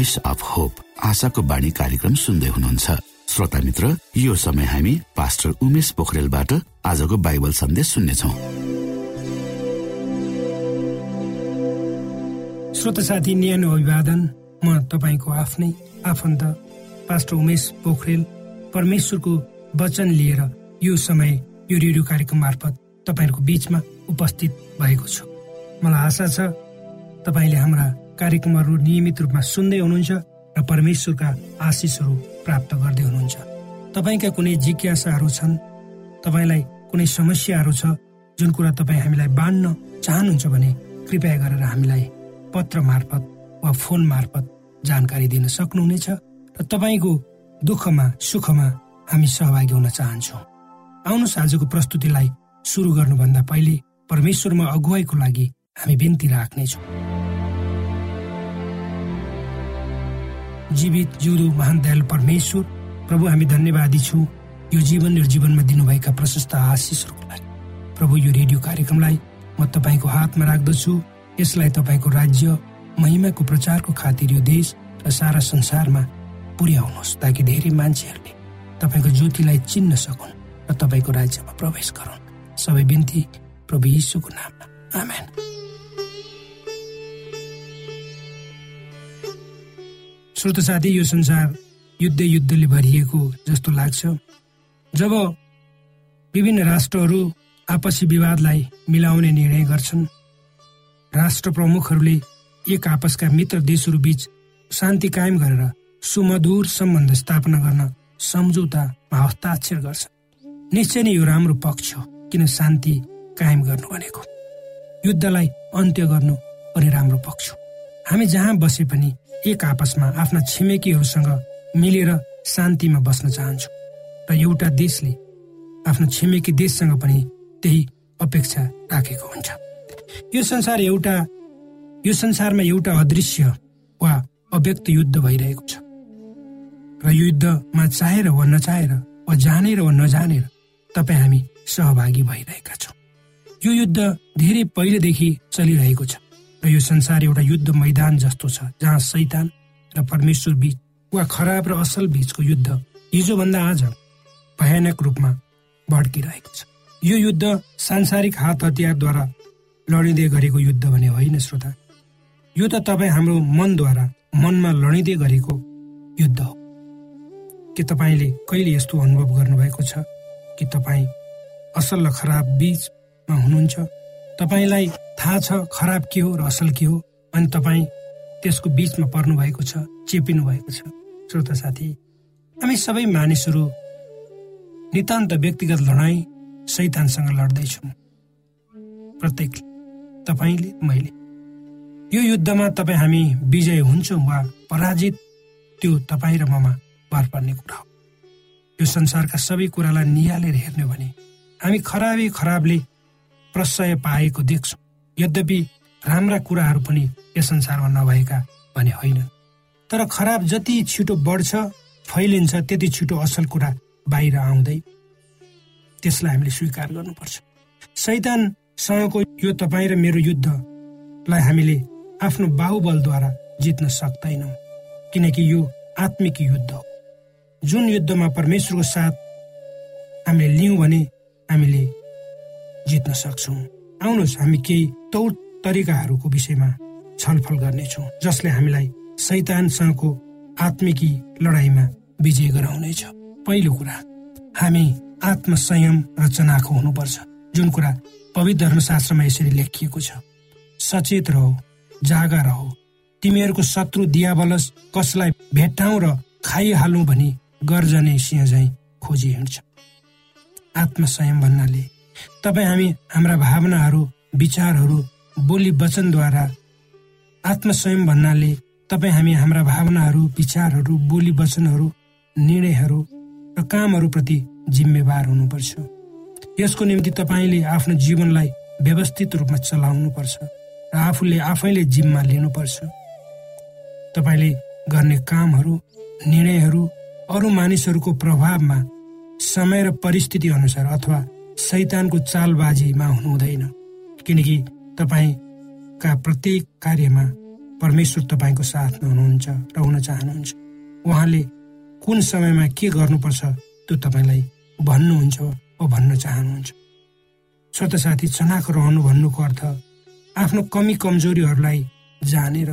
Voice of hope आशाको बाणी कार्यक्रम सुन्दै हुनुहुन्छ। श्रोता मित्र यो समय हामी पास्टर उमेश पोखरेलबाट आजको बाइबल सन्देश सुन्नेछौ। श्रोता साथी न्यानो अभिवादन म तपाईँको आफ्नै आफन्त पास्टर उमेश पोखरेल परमेश्वरको वचन लिएर यो समय यो रेडियो कार्यक्रम मार्फत तपाईँहरूको बिचमा उपस्थित भएको छु। मलाई आशा छ तपाईँले हाम्रा कार्यक्रमहरू नियमित रूपमा सुन्दै हुनुहुन्छ र परमेश्वरका आशिषहरू प्राप्त गर्दै हुनुहुन्छ। तपाईँका कुनै जिज्ञासाहरू छन्? तपाईँलाई कुनै समस्याहरू छ? जुन कुरा तपाईँ हामीलाई बाँड्न चाहनुहुन्छ भने कृपया गरेर हामीलाई पत्र मार्फत वा फोन मार्फत जानकारी दिन सक्नुहुनेछ र तपाईँको दुःखमा सुखमा हामी सहभागी हुन चाहन्छौँ। आउनुहोस् आजको प्रस्तुतिलाई सुरु गर्नुभन्दा पहिले परमेश्वरमा अगुवाईको लागि हामी बिन्ती राख्नेछौँ। जीवित जिउँदो महान दयाल परमेश्वर प्रभु हामी धन्यवादी छौँ। यो जीवन र जीवनमा दिनुभएका प्रशस्त आशिषहरूको लागि। प्रभु यो रेडियो कार्यक्रमलाई म तपाईँको हातमा राख्दछु। यसलाई तपाईँको राज्य महिमाको प्रचारको खातिर यो देश र सारा संसारमा पुर्याउनुहोस् ताकि धेरै मान्छेहरूले तपाईँको ज्योतिलाई चिन्न सकुन् र तपाईँको राज्यमा प्रवेश गरून्। सबै बिन्ती प्रभु यीशुको नाममा। आमेन। श्रोत साथी यो संसार युद्ध युद्धले भरिएको जस्तो लाग्छ। जब विभिन्न राष्ट्रहरू आपसी विवादलाई मिलाउने निर्णय गर्छन् राष्ट्र प्रमुखहरूले एक आपसका मित्र देशहरू बीच शान्ति कायम गरेर सुमधुर सम्बन्ध स्थापना गर्न सम्झौतामा हस्ताक्षर गर्छ निश्चय नै यो राम्रो पक्ष हो किन शान्ति कायम गर्नु भनेको। युद्धलाई अन्त्य गर्नु पनि राम्रो पक्ष हो। हामी जहाँ बसे पनि एक आपसमा आफ्ना छिमेकीहरूसँग मिलेर शान्तिमा बस्न चाहन्छौँ र एउटा देशले आफ्नो छिमेकी देशसँग पनि त्यही अपेक्षा राखेको हुन्छ। यो संसार एउटा यो संसारमा एउटा अदृश्य वा अव्यक्त युद्ध भइरहेको छ। र यो युद्धमा चाहेर वा नचाहेर वा जानेर वा नजानेर तपाईँ हामी सहभागी भइरहेका छौँ। यो युद्ध धेरै पहिलेदेखि चलिरहेको छ। र यो संसार एउटा युद्ध मैदान जस्तो छ जहाँ सैतान र परमेश्वर बीच वा खराब र असल बीचको युद्ध हिजोभन्दा आज भयानक रूपमा भड्किरहेको छ। यो युद्ध सांसारिक हात हतियारद्वारा लडिँदै गरेको युद्ध भने होइन श्रोता। यो त तपाईँ हाम्रो मनद्वारा मनमा लडिँदै गरेको युद्ध हो। के तपाईँले कहिले यस्तो अनुभव गर्नुभएको छ कि तपाईँ असल र खराब बिचमा हुनुहुन्छ? तपाईँलाई थाहा छ खराब के हो र असल के हो? अनि तपाईँ त्यसको बिचमा पर्नु भएको छ चेपिनु भएको छ। श्रोता साथी हामी सबै मानिसहरू नितान्त व्यक्तिगत लडाईँ सैतानसँग लड्दैछौँ। प्रत्येक तपाईँले मैले। यो युद्धमा तपाईँ हामी विजय हुन्छौँ वा पराजित त्यो तपाईँ र ममा पार पर्ने कुरा हो। यो संसारका सबै कुरालाई निहालेर हेर्ने भने हामी खराबी खराबले प्रशय पाएको देख्छौँ। यद्यपि राम्रा कुराहरू पनि यस संसारमा नभएका भने होइन। तर खराब जति छिटो बढ्छ फैलिन्छ त्यति छिटो असल कुरा बाहिर आउँदै त्यसलाई हामीले स्वीकार गर्नुपर्छ। सैतानसँगको यो तपाईँ र मेरो युद्धलाई हामीले आफ्नो बाहुबलद्वारा जित्न सक्दैनौँ किनकि यो आत्मिक युद्ध हो। जुन युद्धमा परमेश्वरको साथ हामीले लियौँ भने हामीले जित्न सक्छौँ। आउनुहोस् हामी केही तौर तरिकाहरूको विषयमा छलफल गर्नेछौँ जसले हामीलाई सैतानसँगको आत्मिकी लडाइँमा विजय गराउनेछ। पहिलो कुरा हामी आत्मसंयम रचनाको हुनुपर्छ जुन कुरा पवित्र धर्मशास्त्रमा यसरी लेखिएको छ। सचेत रह जागा रह। तिमीहरूको शत्रु दियाबलस कसलाई भेट्टाउ र खाइहालौँ भनी गर्जने सिंह झै खोजी हिँड्छ। आत्मसंयम भन्नाले तपाईँ हामी हाम्रा भावनाहरू विचारहरू बोली वचनद्वारा आत्मसंयम भन्नाले तपाईँ हामी हाम्रा भावनाहरू विचारहरू बोली वचनहरू निर्णयहरू र कामहरूप्रति जिम्मेवार हुनुपर्छ। यसको निम्ति तपाईँले आफ्नो जीवनलाई व्यवस्थित रूपमा चलाउनुपर्छ र आफूले आफैले जिम्मा लिनुपर्छ। तपाईँले गर्ने कामहरू निर्णयहरू अरू मानिसहरूको प्रभावमा समय र परिस्थिति अनुसार अथवा सैतानको चालबाजीमा हुनु हुँदैन किनकि तपाईँ का प्रत्येक कार्यमा परमेश्वर तपाईँको साथमा हुनुहुन्छ र हुन चाहनुहुन्छ। उहाँले कुन समयमा के गर्नुपर्छ त्यो तपाईँलाई भन्नुहुन्छ वा भन्न चाहनुहुन्छ। छोट साथी चनाखो रहनु भन्नुको अर्थ आफ्नो कमी कमजोरीहरूलाई जानेर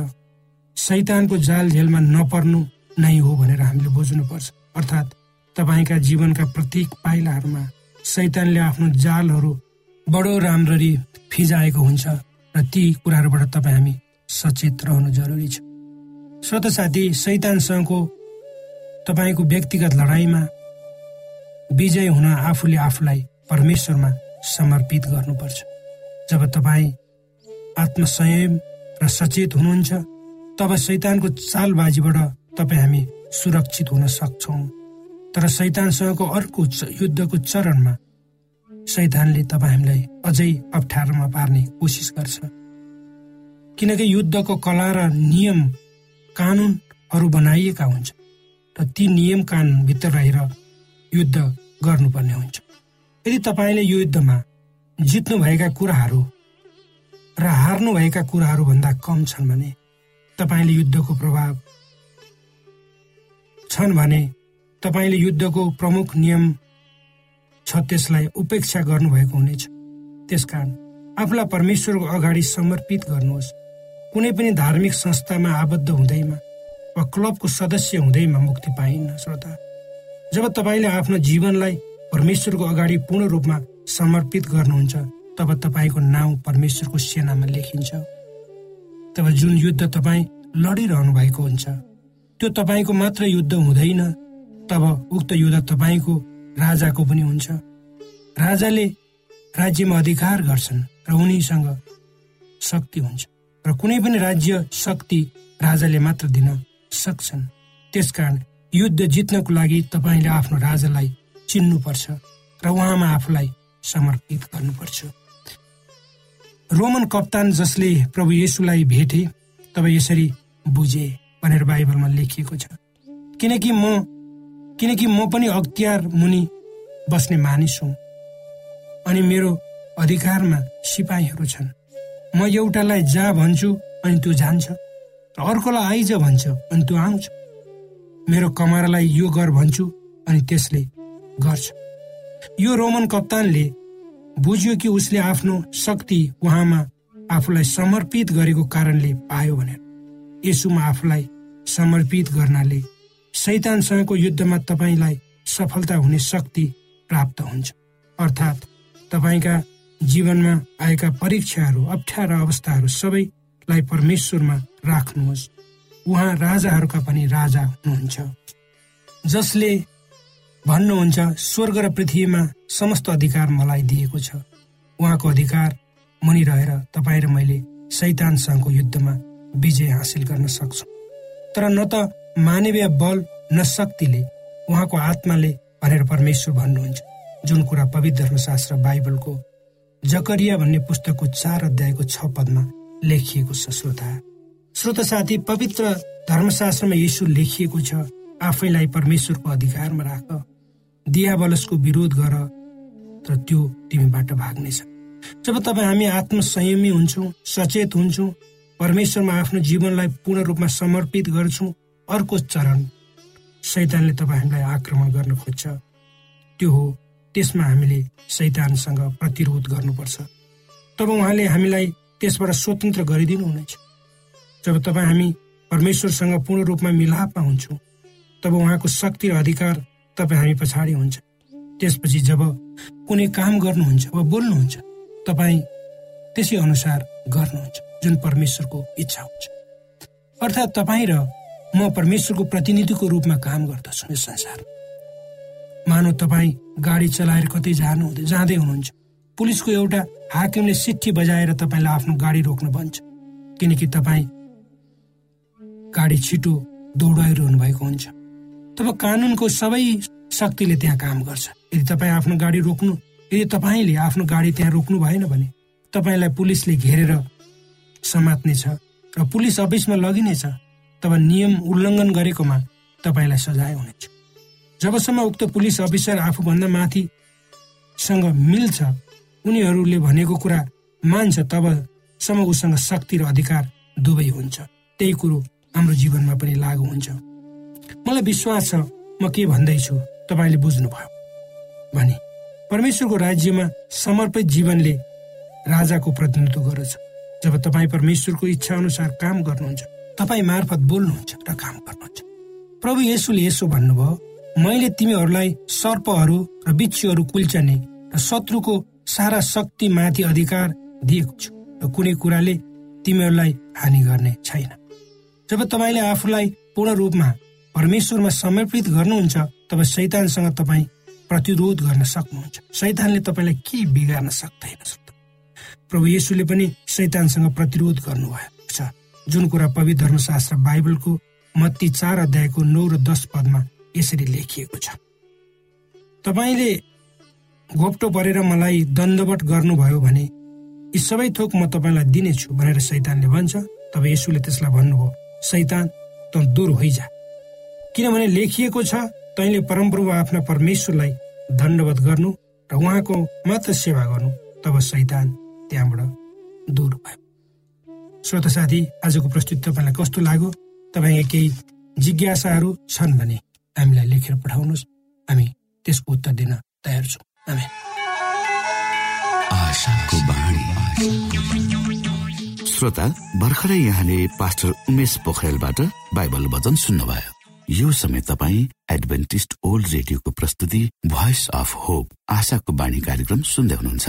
सैतानको जाल झेलमा नपर्नु नै हो भनेर हामीले बुझ्नुपर्छ। अर्थात् तपाईँका जीवनका प्रत्येक पाइलाहरूमा सैतानले आफ्नो जालहरू बडो राम्ररी फिजाएको हुन्छ र ती कुराहरूबाट तपाईँ हामी सचेत रहनु जरुरी छ। श्रोत साथी सैतानसँगको तपाईँको व्यक्तिगत लडाइँमा विजय हुन आफूले आफूलाई परमेश्वरमा समर्पित गर्नुपर्छ। जब तपाईँ आत्मसंयम र सचेत हुनुहुन्छ तब सैतानको चालबाजीबाट तपाईँ हामी सुरक्षित हुन सक्छौँ। तर सैतानसँगको अर्को युद्धको चरणमा सैतानले तपाईँ हामीलाई अझै अप्ठ्यारोमा पार्ने कोसिस गर्छ। किनकि युद्धको कला र नियम कानुनहरू बनाइएका हुन्छ र ती नियम कानुनभित्र रहेर युद्ध गर्नुपर्ने हुन्छ। यदि तपाईँले यो युद्धमा जित्नुभएका कुराहरू र हार्नुभएका कुराहरू भन्दा कम छन् भने तपाईँले युद्धको प्रभाव छन् भने तपाईँले युद्धको प्रमुख नियम छ त्यसलाई उपेक्षा गर्नुभएको हुनेछ। त्यसकारण आफूलाई परमेश्वरको अगाडि समर्पित गर्नुहोस्। कुनै पनि धार्मिक संस्थामा आबद्ध हुँदैमा वा क्लबको सदस्य हुँदैमा मुक्ति पाइन्न श्रोता। जब तपाईँले आफ्नो जीवनलाई परमेश्वरको अगाडि पूर्ण रूपमा समर्पित गर्नुहुन्छ तब तपाईँको नाउँ परमेश्वरको सेनामा लेखिन्छ। तब जुन युद्ध तपाईँ लडिरहनु भएको हुन्छ त्यो तपाईँको मात्र युद्ध हुँदैन तब उक्त युद्ध तपाईँको राजाको पनि हुन्छ। राजाले राज्यमा अधिकार गर्छन् र उनीसँग शक्ति हुन्छ र कुनै पनि राज्य शक्ति राजाले मात्र दिन सक्छन्। त्यसकारण युद्ध जित्नको लागि तपाईँले आफ्नो राजालाई चिन्नुपर्छ र उहाँमा आफूलाई समर्पित गर्नुपर्छ। रोमन कप्तान जसले प्रभु येसुलाई भेटे तब यसरी बुझे भनेर बाइबलमा लेखिएको छ। किनकि म किनकि म पनि अख्तियार मुनि बस्ने मानिस हुँ। अनि मेरो अधिकारमा सिपाहीहरू छन्। म एउटालाई जा भन्छु अनि त्यो जान्छ। अर्कोलाई आइज भन्छ अनि त्यो आउँछ। मेरो कमरालाई यो गर भन्छु अनि त्यसले गर्छ। यो रोमन कप्तानले बुझ्यो कि उसले आफ्नो शक्ति उहाँमा आफूलाई समर्पित गरेको कारणले पायो भनेर। यसुमा आफूलाई समर्पित गर्नाले सैतानसँगको युद्धमा तपाईँलाई सफलता हुने शक्ति प्राप्त हुन्छ। अर्थात् तपाईँका जीवनमा आएका परीक्षाहरू अप्ठ्यारा अवस्थाहरू सबैलाई परमेश्वरमा राख्नुहोस्। उहाँ राजाहरूका पनि राजा हुनुहुन्छ। जसले भन्नुहुन्छ स्वर्ग र पृथ्वीमा समस्त अधिकार मलाई दिएको छ। उहाँको अधिकार मुनि रहेर तपाईँ र मैले सैतानसँगको युद्धमा विजय हासिल गर्न सक्छौँ। तर न त मानवीय बल न शक्तिले उहाँको आत्माले भनेर परमेश्वर भन्नुहुन्छ। जुन कुरा पवित्र धर्मशास्त्र बाइबलको जकरिया भन्ने पुस्तकको चार अध्यायको छ पदमा लेखिएको छ श्रोता। श्रोता साथी पवित्र धर्मशास्त्रमा यसो लेखिएको छ आफैलाई परमेश्वरको अधिकारमा राख दियावलसको विरोध गर र त्यो तिमीबाट भाग्नेछ जब तपाईँ हामी आत्मसंयमी हुन्छौँ सचेत हुन्छौँ परमेश्वरमा आफ्नो जीवनलाई पूर्ण रूपमा समर्पित गर्छौँ अर्को चरण सैतानले तपाईँ हामीलाई आक्रमण गर्न खोज्छ। त्यो हो त्यसमा हामीले सैतानसँग प्रतिरोध गर्नुपर्छ। तब उहाँले हामीलाई त्यसबाट स्वतन्त्र गरिदिनु हुनेछ। जब तपाईँ हामी परमेश्वरसँग पूर्ण रूपमा मिलापमा हुन्छौँ तब उहाँको शक्ति र अधिकार तपाईँ हामी पछाडि हुन्छ। त्यसपछि जब कुनै काम गर्नुहुन्छ वा बोल्नुहुन्छ तपाईँ त्यसै अनुसार गर्नुहुन्छ जुन परमेश्वरको इच्छा हुन्छ। अर्थात् तपाईँ र म परमेश्वरको प्रतिनिधिको रूपमा काम गर्दछु यस संसारमा। मानव तपाईँ गाडी चलाएर कतै जानु जाँदै हुनुहुन्छ। पुलिसको एउटा हाकिमले सिट्ठी बजाएर तपाईँलाई आफ्नो गाडी रोक्न भन्छ। किनकि तपाईँ गाडी छिटो दौडाइरहनु भएको हुन्छ। तब कानुनको सबै शक्तिले त्यहाँ काम गर्छ। यदि तपाईँ आफ्नो गाडी रोक्नु यदि तपाईँले आफ्नो गाडी त्यहाँ रोक्नु भएन भने तपाईँलाई पुलिसले घेरेर समात्नेछ र पुलिस अफिसमा लगिनेछ। तब नियम उल्लङ्घन गरेकोमा तपाईँलाई सजाय हुनेछ। जबसम्म उक्त पुलिस अफिसर आफूभन्दा माथिसँग मिल्छ उनीहरूले भनेको कुरा मान्छ तब सम्म उसँग शक्ति र अधिकार दुवै हुन्छ। त्यही कुरो हाम्रो जीवनमा पनि लागु हुन्छ। मलाई विश्वास छ म के भन्दैछु तपाईँले बुझ्नुभयो। भने परमेश्वरको राज्यमा समर्पित जीवनले राजाको प्रतिनिधित्व गर्दछ। जब तपाईँ परमेश्वरको इच्छा अनुसार काम गर्नुहुन्छ तपाईँ मार्फत बोल्नुहुन्छ र काम गर्नुहुन्छ प्रभु येसुले यसो भन्नुभयो मैले तिमीहरूलाई सर्पहरू र बिच्छुहरू कुल्चने र शत्रुको सारा शक्ति माथि अधिकार दिएको छु र कुनै कुराले तिमीहरूलाई हानि गर्ने छैन। जब तपाईँले आफूलाई पूर्ण रूपमा परमेश्वरमा समर्पित गर्नुहुन्छ तब शैतानसँग तपाईँ प्रतिरोध गर्न सक्नुहुन्छ। शैतानले तपाईँलाई के बिगार्न सक्दैन प्रभु येसुले पनि शैतानसँग प्रतिरोध गर्नुभएको छ जुन कुरा पवित्र धर्मशास्त्र बाइबलको मत्ती चार अध्यायको नौ र दस पदमा यसरी लेखिएको छ। तपाईँले घोप्टो परेर मलाई दण्डवट गर्नुभयो भने यी सबै थोक म तपाईँलाई दिनेछु भनेर सैतानले भन्छ। तब यसुले त्यसलाई भन्नुभयो सैतान त दूर होइजा। किनभने लेखिएको छ तैँले परमप्रभु आफ्ना परमेश्वरलाई दण्डवत गर्नु र उहाँको मात्र सेवा गर्नु। तब सैतान त्यहाँबाट दूर भयो। श्रोत साथी आजको प्रस्तुति तपाईँलाई कस्तो लाग्यो? तपाईँका केही जिज्ञासाहरू छन् भने हामीलाई लेखेर पठाउनुहोस्। हामी त्यसको उत्तर दिन तयार छौँ। श्रोता भर्खरै यहाँले पास्टर उमेश पोखरेलबाट बाइबल वचन सुन्नुभयो। यो समय तपाईँ एडभेन्टिस्ट ओल्ड रेडियोको प्रस्तुति भोइस अफ होप आशाको बाणी कार्यक्रम सुन्दै हुनुहुन्छ।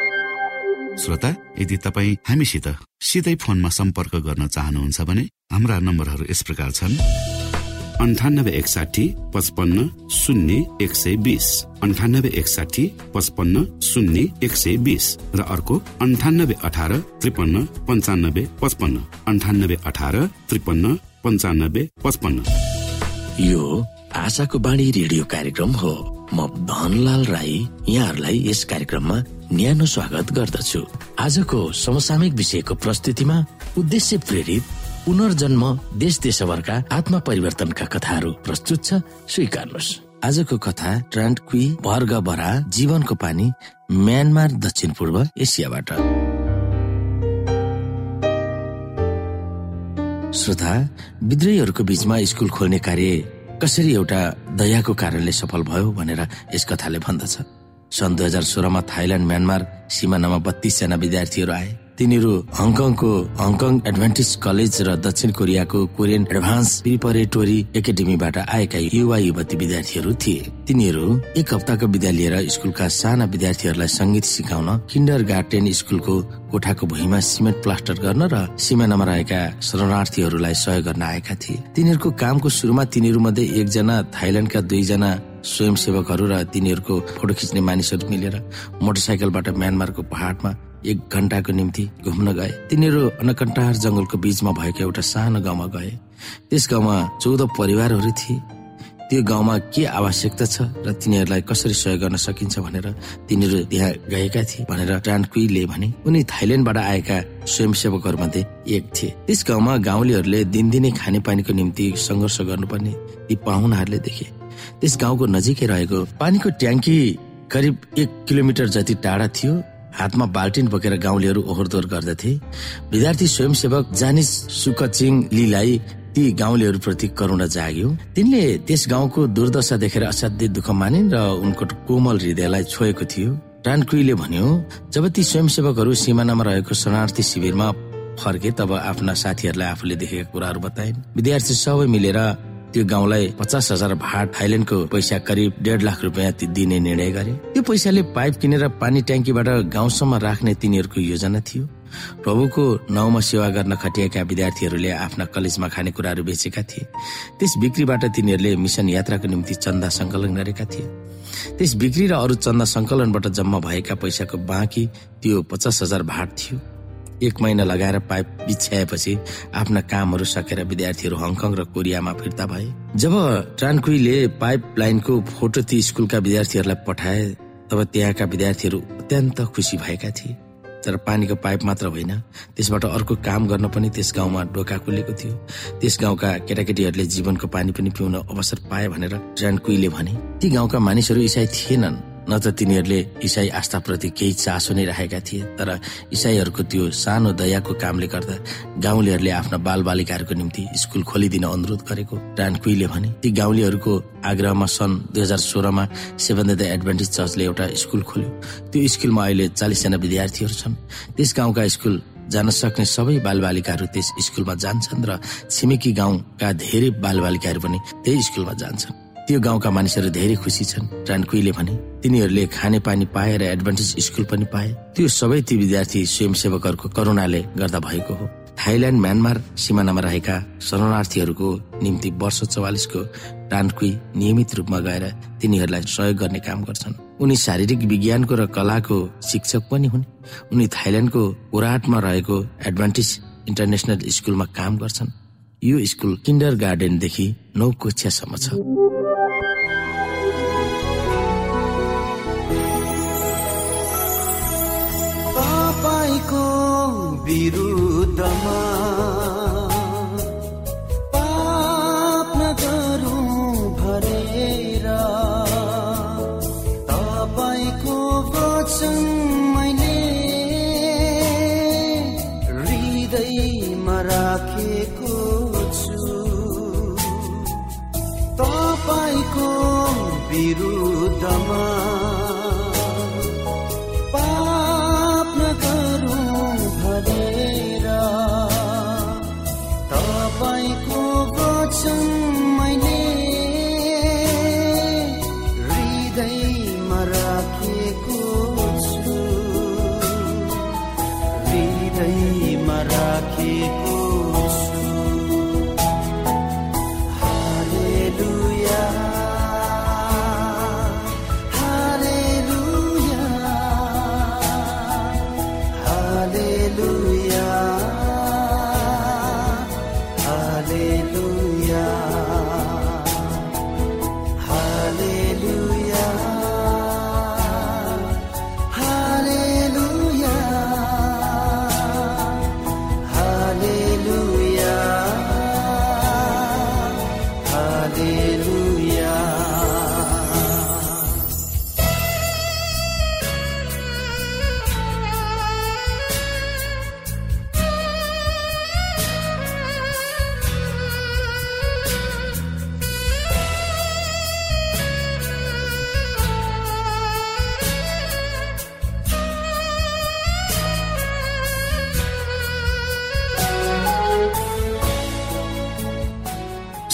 श्रोता यदि तपाईँ हामीसित सिधै फोनमा सम्पर्क गर्न चाहनुहुन्छ भने हाम्रा नम्बरहरू यस प्रकार छन्। अन्ठानब्बे एकसाठी पचपन्न शून्य एक सय बिस। अन्ठानब्बे एकसाठी पचपन्न शून्य एक सय बिस। र अर्को अन्ठानब्बे अठार त्रिपन्न पन्चानब्बे पचपन्न। अन्ठानब्बे अठार त्रिपन्न पन्चानब्बे पचपन्न। यो आशाको बाणी रेडियो कार्यक्रम हो। म धनलाल राई यहाँहरूलाई यस कार्यक्रममा न्यानो स्वागत गर्दछु। आजको समसामयिक विषयको प्रस्तुतिमा उद्देश्य प्रेरित पुनर्जन्म देश देशभरका आत्मा परिवर्तनका कथाहरू प्रस्तुत छ स्वीकार्नुहोस्। आजको कथा ट्रान्टक्वी वर्ग बरा जीवनको पानी म्यानमार दक्षिण पूर्व एसियाबाट। श्रोता विद्रोहीहरूको बीचमा स्कुल खोल्ने कार्य कसरी एउटा दयाको कारणले सफल भयो भनेर यस कथाले भन्दछ? सन् दुई हजार सोह्रमा थाइल्याण्ड म्यानमार सिमानामा बत्तीसजना विद्यार्थीहरू आए। तिनीहरू हङकङको हङकङ एडभान्टेज कलेज र दक्षिण कोरियाको कोरियन एडभान्स प्रिपरेटोरी एकाडेमीबाट आएका युवा युवती विद्यार्थीहरू थिए। तिनीहरू एक हप्ताको विदा लिएर स्कुलका साना विद्यार्थीहरूलाई संगीत सिकाउन किन्डर गार्डन स्कुलको कोठाको भुइँमा सिमेन्ट प्लास्टर गर्न र सिमानामा रहेका शरणार्थीहरूलाई सहयोग गर्न आएका थिए। तिनीहरूको कामको सुरुमा तिनीहरू मध्ये एकजना थाइल्याण्डका दुईजना स्वयंसेवकहरू र तिनीहरूको फोटो खिच्ने मानिसहरू मिलेर मोटरसाइकलबाट म्यानमारको पहाडमा एक घण्टाको निम्ति घुम्न गए। तिनीहरू अनकन्टार जंगलको बीचमा भएको एउटा सानो गाउँमा गए। त्यस गाउँमा चौध परिवारहरू थिए। त्यो गाउँमा के आवश्यकता छ र तिनीहरूलाई कसरी सहयोग गर्न सकिन्छ भनेर तिनीहरू त्यहाँ गएका थिए भनेर ट्रान्कुईले भने उनी थाइल्याण्डबाट आएका स्वयंसेवकहरू मध्ये एक थिए। त्यस गाउँमा गाउँलेहरूले दिनदिनै खानेपानीको निम्ति सङ्घर्ष गर्नुपर्ने ती पाहुनाहरूले देखे। त्यस गाउँको नजिकै रहेको पानीको ट्याङ्की करिब एक किलोमिटर जति टाढा थियो हातमा बाल्टिन बोकेर गाउँलेहरू ओहोरदोहोर गर्दथे। विद्यार्थी स्वयंसेवक जानिस सुकचिङ लीलाई ती गाउँलेहरूप्रति करुणा जाग्यो। तिनले त्यस गाउँको दुर्दशा देखेर असाध्य दुःख मानिन् र उनको कोमल हृदयलाई छोएको थियो। टान्कुईले भन्यो जब ती स्वयंसेवकहरू सिमानामा रहेको शरणार्थी शिविरमा फर्के तब आफ्ना साथीहरूलाई आफूले देखेका कुराहरू बताइन्। विद्यार्थी सबै मिलेर त्यो गाउँलाई पचास हजार भाट थाइल्यान्डको पैसा करिब डेढ लाख रुपियाँ दिने निर्णय गरे। त्यो पैसाले पाइप किनेर पानी ट्याङ्कीबाट गाउँसम्म राख्ने तिनीहरूको योजना थियो। प्रभुको नाउँमा सेवा गर्न खटिएका विद्यार्थीहरूले आफ्ना कलेजमा खानेकुराहरू बेचेका थिए। त्यस बिक्रीबाट तिनीहरूले मिसन यात्राको निम्ति चन्दा सङ्कलन गरेका थिए। त्यस बिक्री र अरू चन्दा सङ्कलनबाट जम्मा भएका पैसाको बाँकी त्यो पचास हजार भाट थियो। एक महिना लगाएर पाइप बिछ्याएपछि आफ्ना कामहरू सकेर विद्यार्थीहरू हङकङ र कोरियामा फिर्ता भए। जब ट्रान्कुईले पाइप लाइनको फोटो ती स्कुलका विद्यार्थीहरूलाई पठाए तब त्यहाँका विद्यार्थीहरू अत्यन्त खुसी भएका थिए। तर पानीको पाइप मात्र होइन त्यसबाट अर्को काम गर्न पनि त्यस गाउँमा ढोका खुलेको थियो। त्यस गाउँका केटाकेटीहरूले जीवनको पानी पनि पिउन अवसर पाए भनेर ट्रान्कुईले भने ती गाउँका मानिसहरू इसाई थिएनन्। न त तिनीहरूले इसाई आस्थाप्रति केही चासो नै राखेका थिए तर इसाईहरूको त्यो सानो दयाको कामले गर्दा गाउँलेहरूले आफ्ना बाल बालिकाहरूको निम्ति स्कुल खोलिदिन अनुरोध गरेको डान भने ती गाउँलेहरूको आग्रहमा सन् दुई हजार सोह्रमा सेभेन द एडभान्टेज चर्चले एउटा स्कुल खोल्यो। त्यो स्कुलमा अहिले चालिसजना विद्यार्थीहरू छन्। त्यस गाउँका स्कुल जान सक्ने सबै बालबालिकाहरू त्यस स्कुलमा जान्छन् र छिमेकी गाउँका धेरै बालबालिकाहरू पनि त्यही स्कुलमा जान्छन्। त्यो गाउँका मानिसहरू धेरै खुसी छन्। ट्रान्कुईले भने तिनीहरूले खाने पानी पाए र एडभान्टेज स्कुल पनि पाए। त्यो सबै ती विद्यार्थी स्वयंसेवकहरूको करुणाले गर्दा भएको हो। थाइल्याण्ड म्यानमार सिमानामा रहेका शरणार्थीहरूको निम्ति वर्ष चौवालिसको टान्कुई नियमित रूपमा गएर तिनीहरूलाई सहयोग गर्ने काम गर्छन्। उनी शारीरिक विज्ञानको र कलाको शिक्षक पनि हुन्। उनी थाइल्याण्डको ओराटमा रहेको एडभान्टेज इन्टरनेसनल स्कुलमा काम गर्छन्। यो स्कुल किन्डर गार्डनदेखि नौ कक्षासम्म छ। विरुद्धमा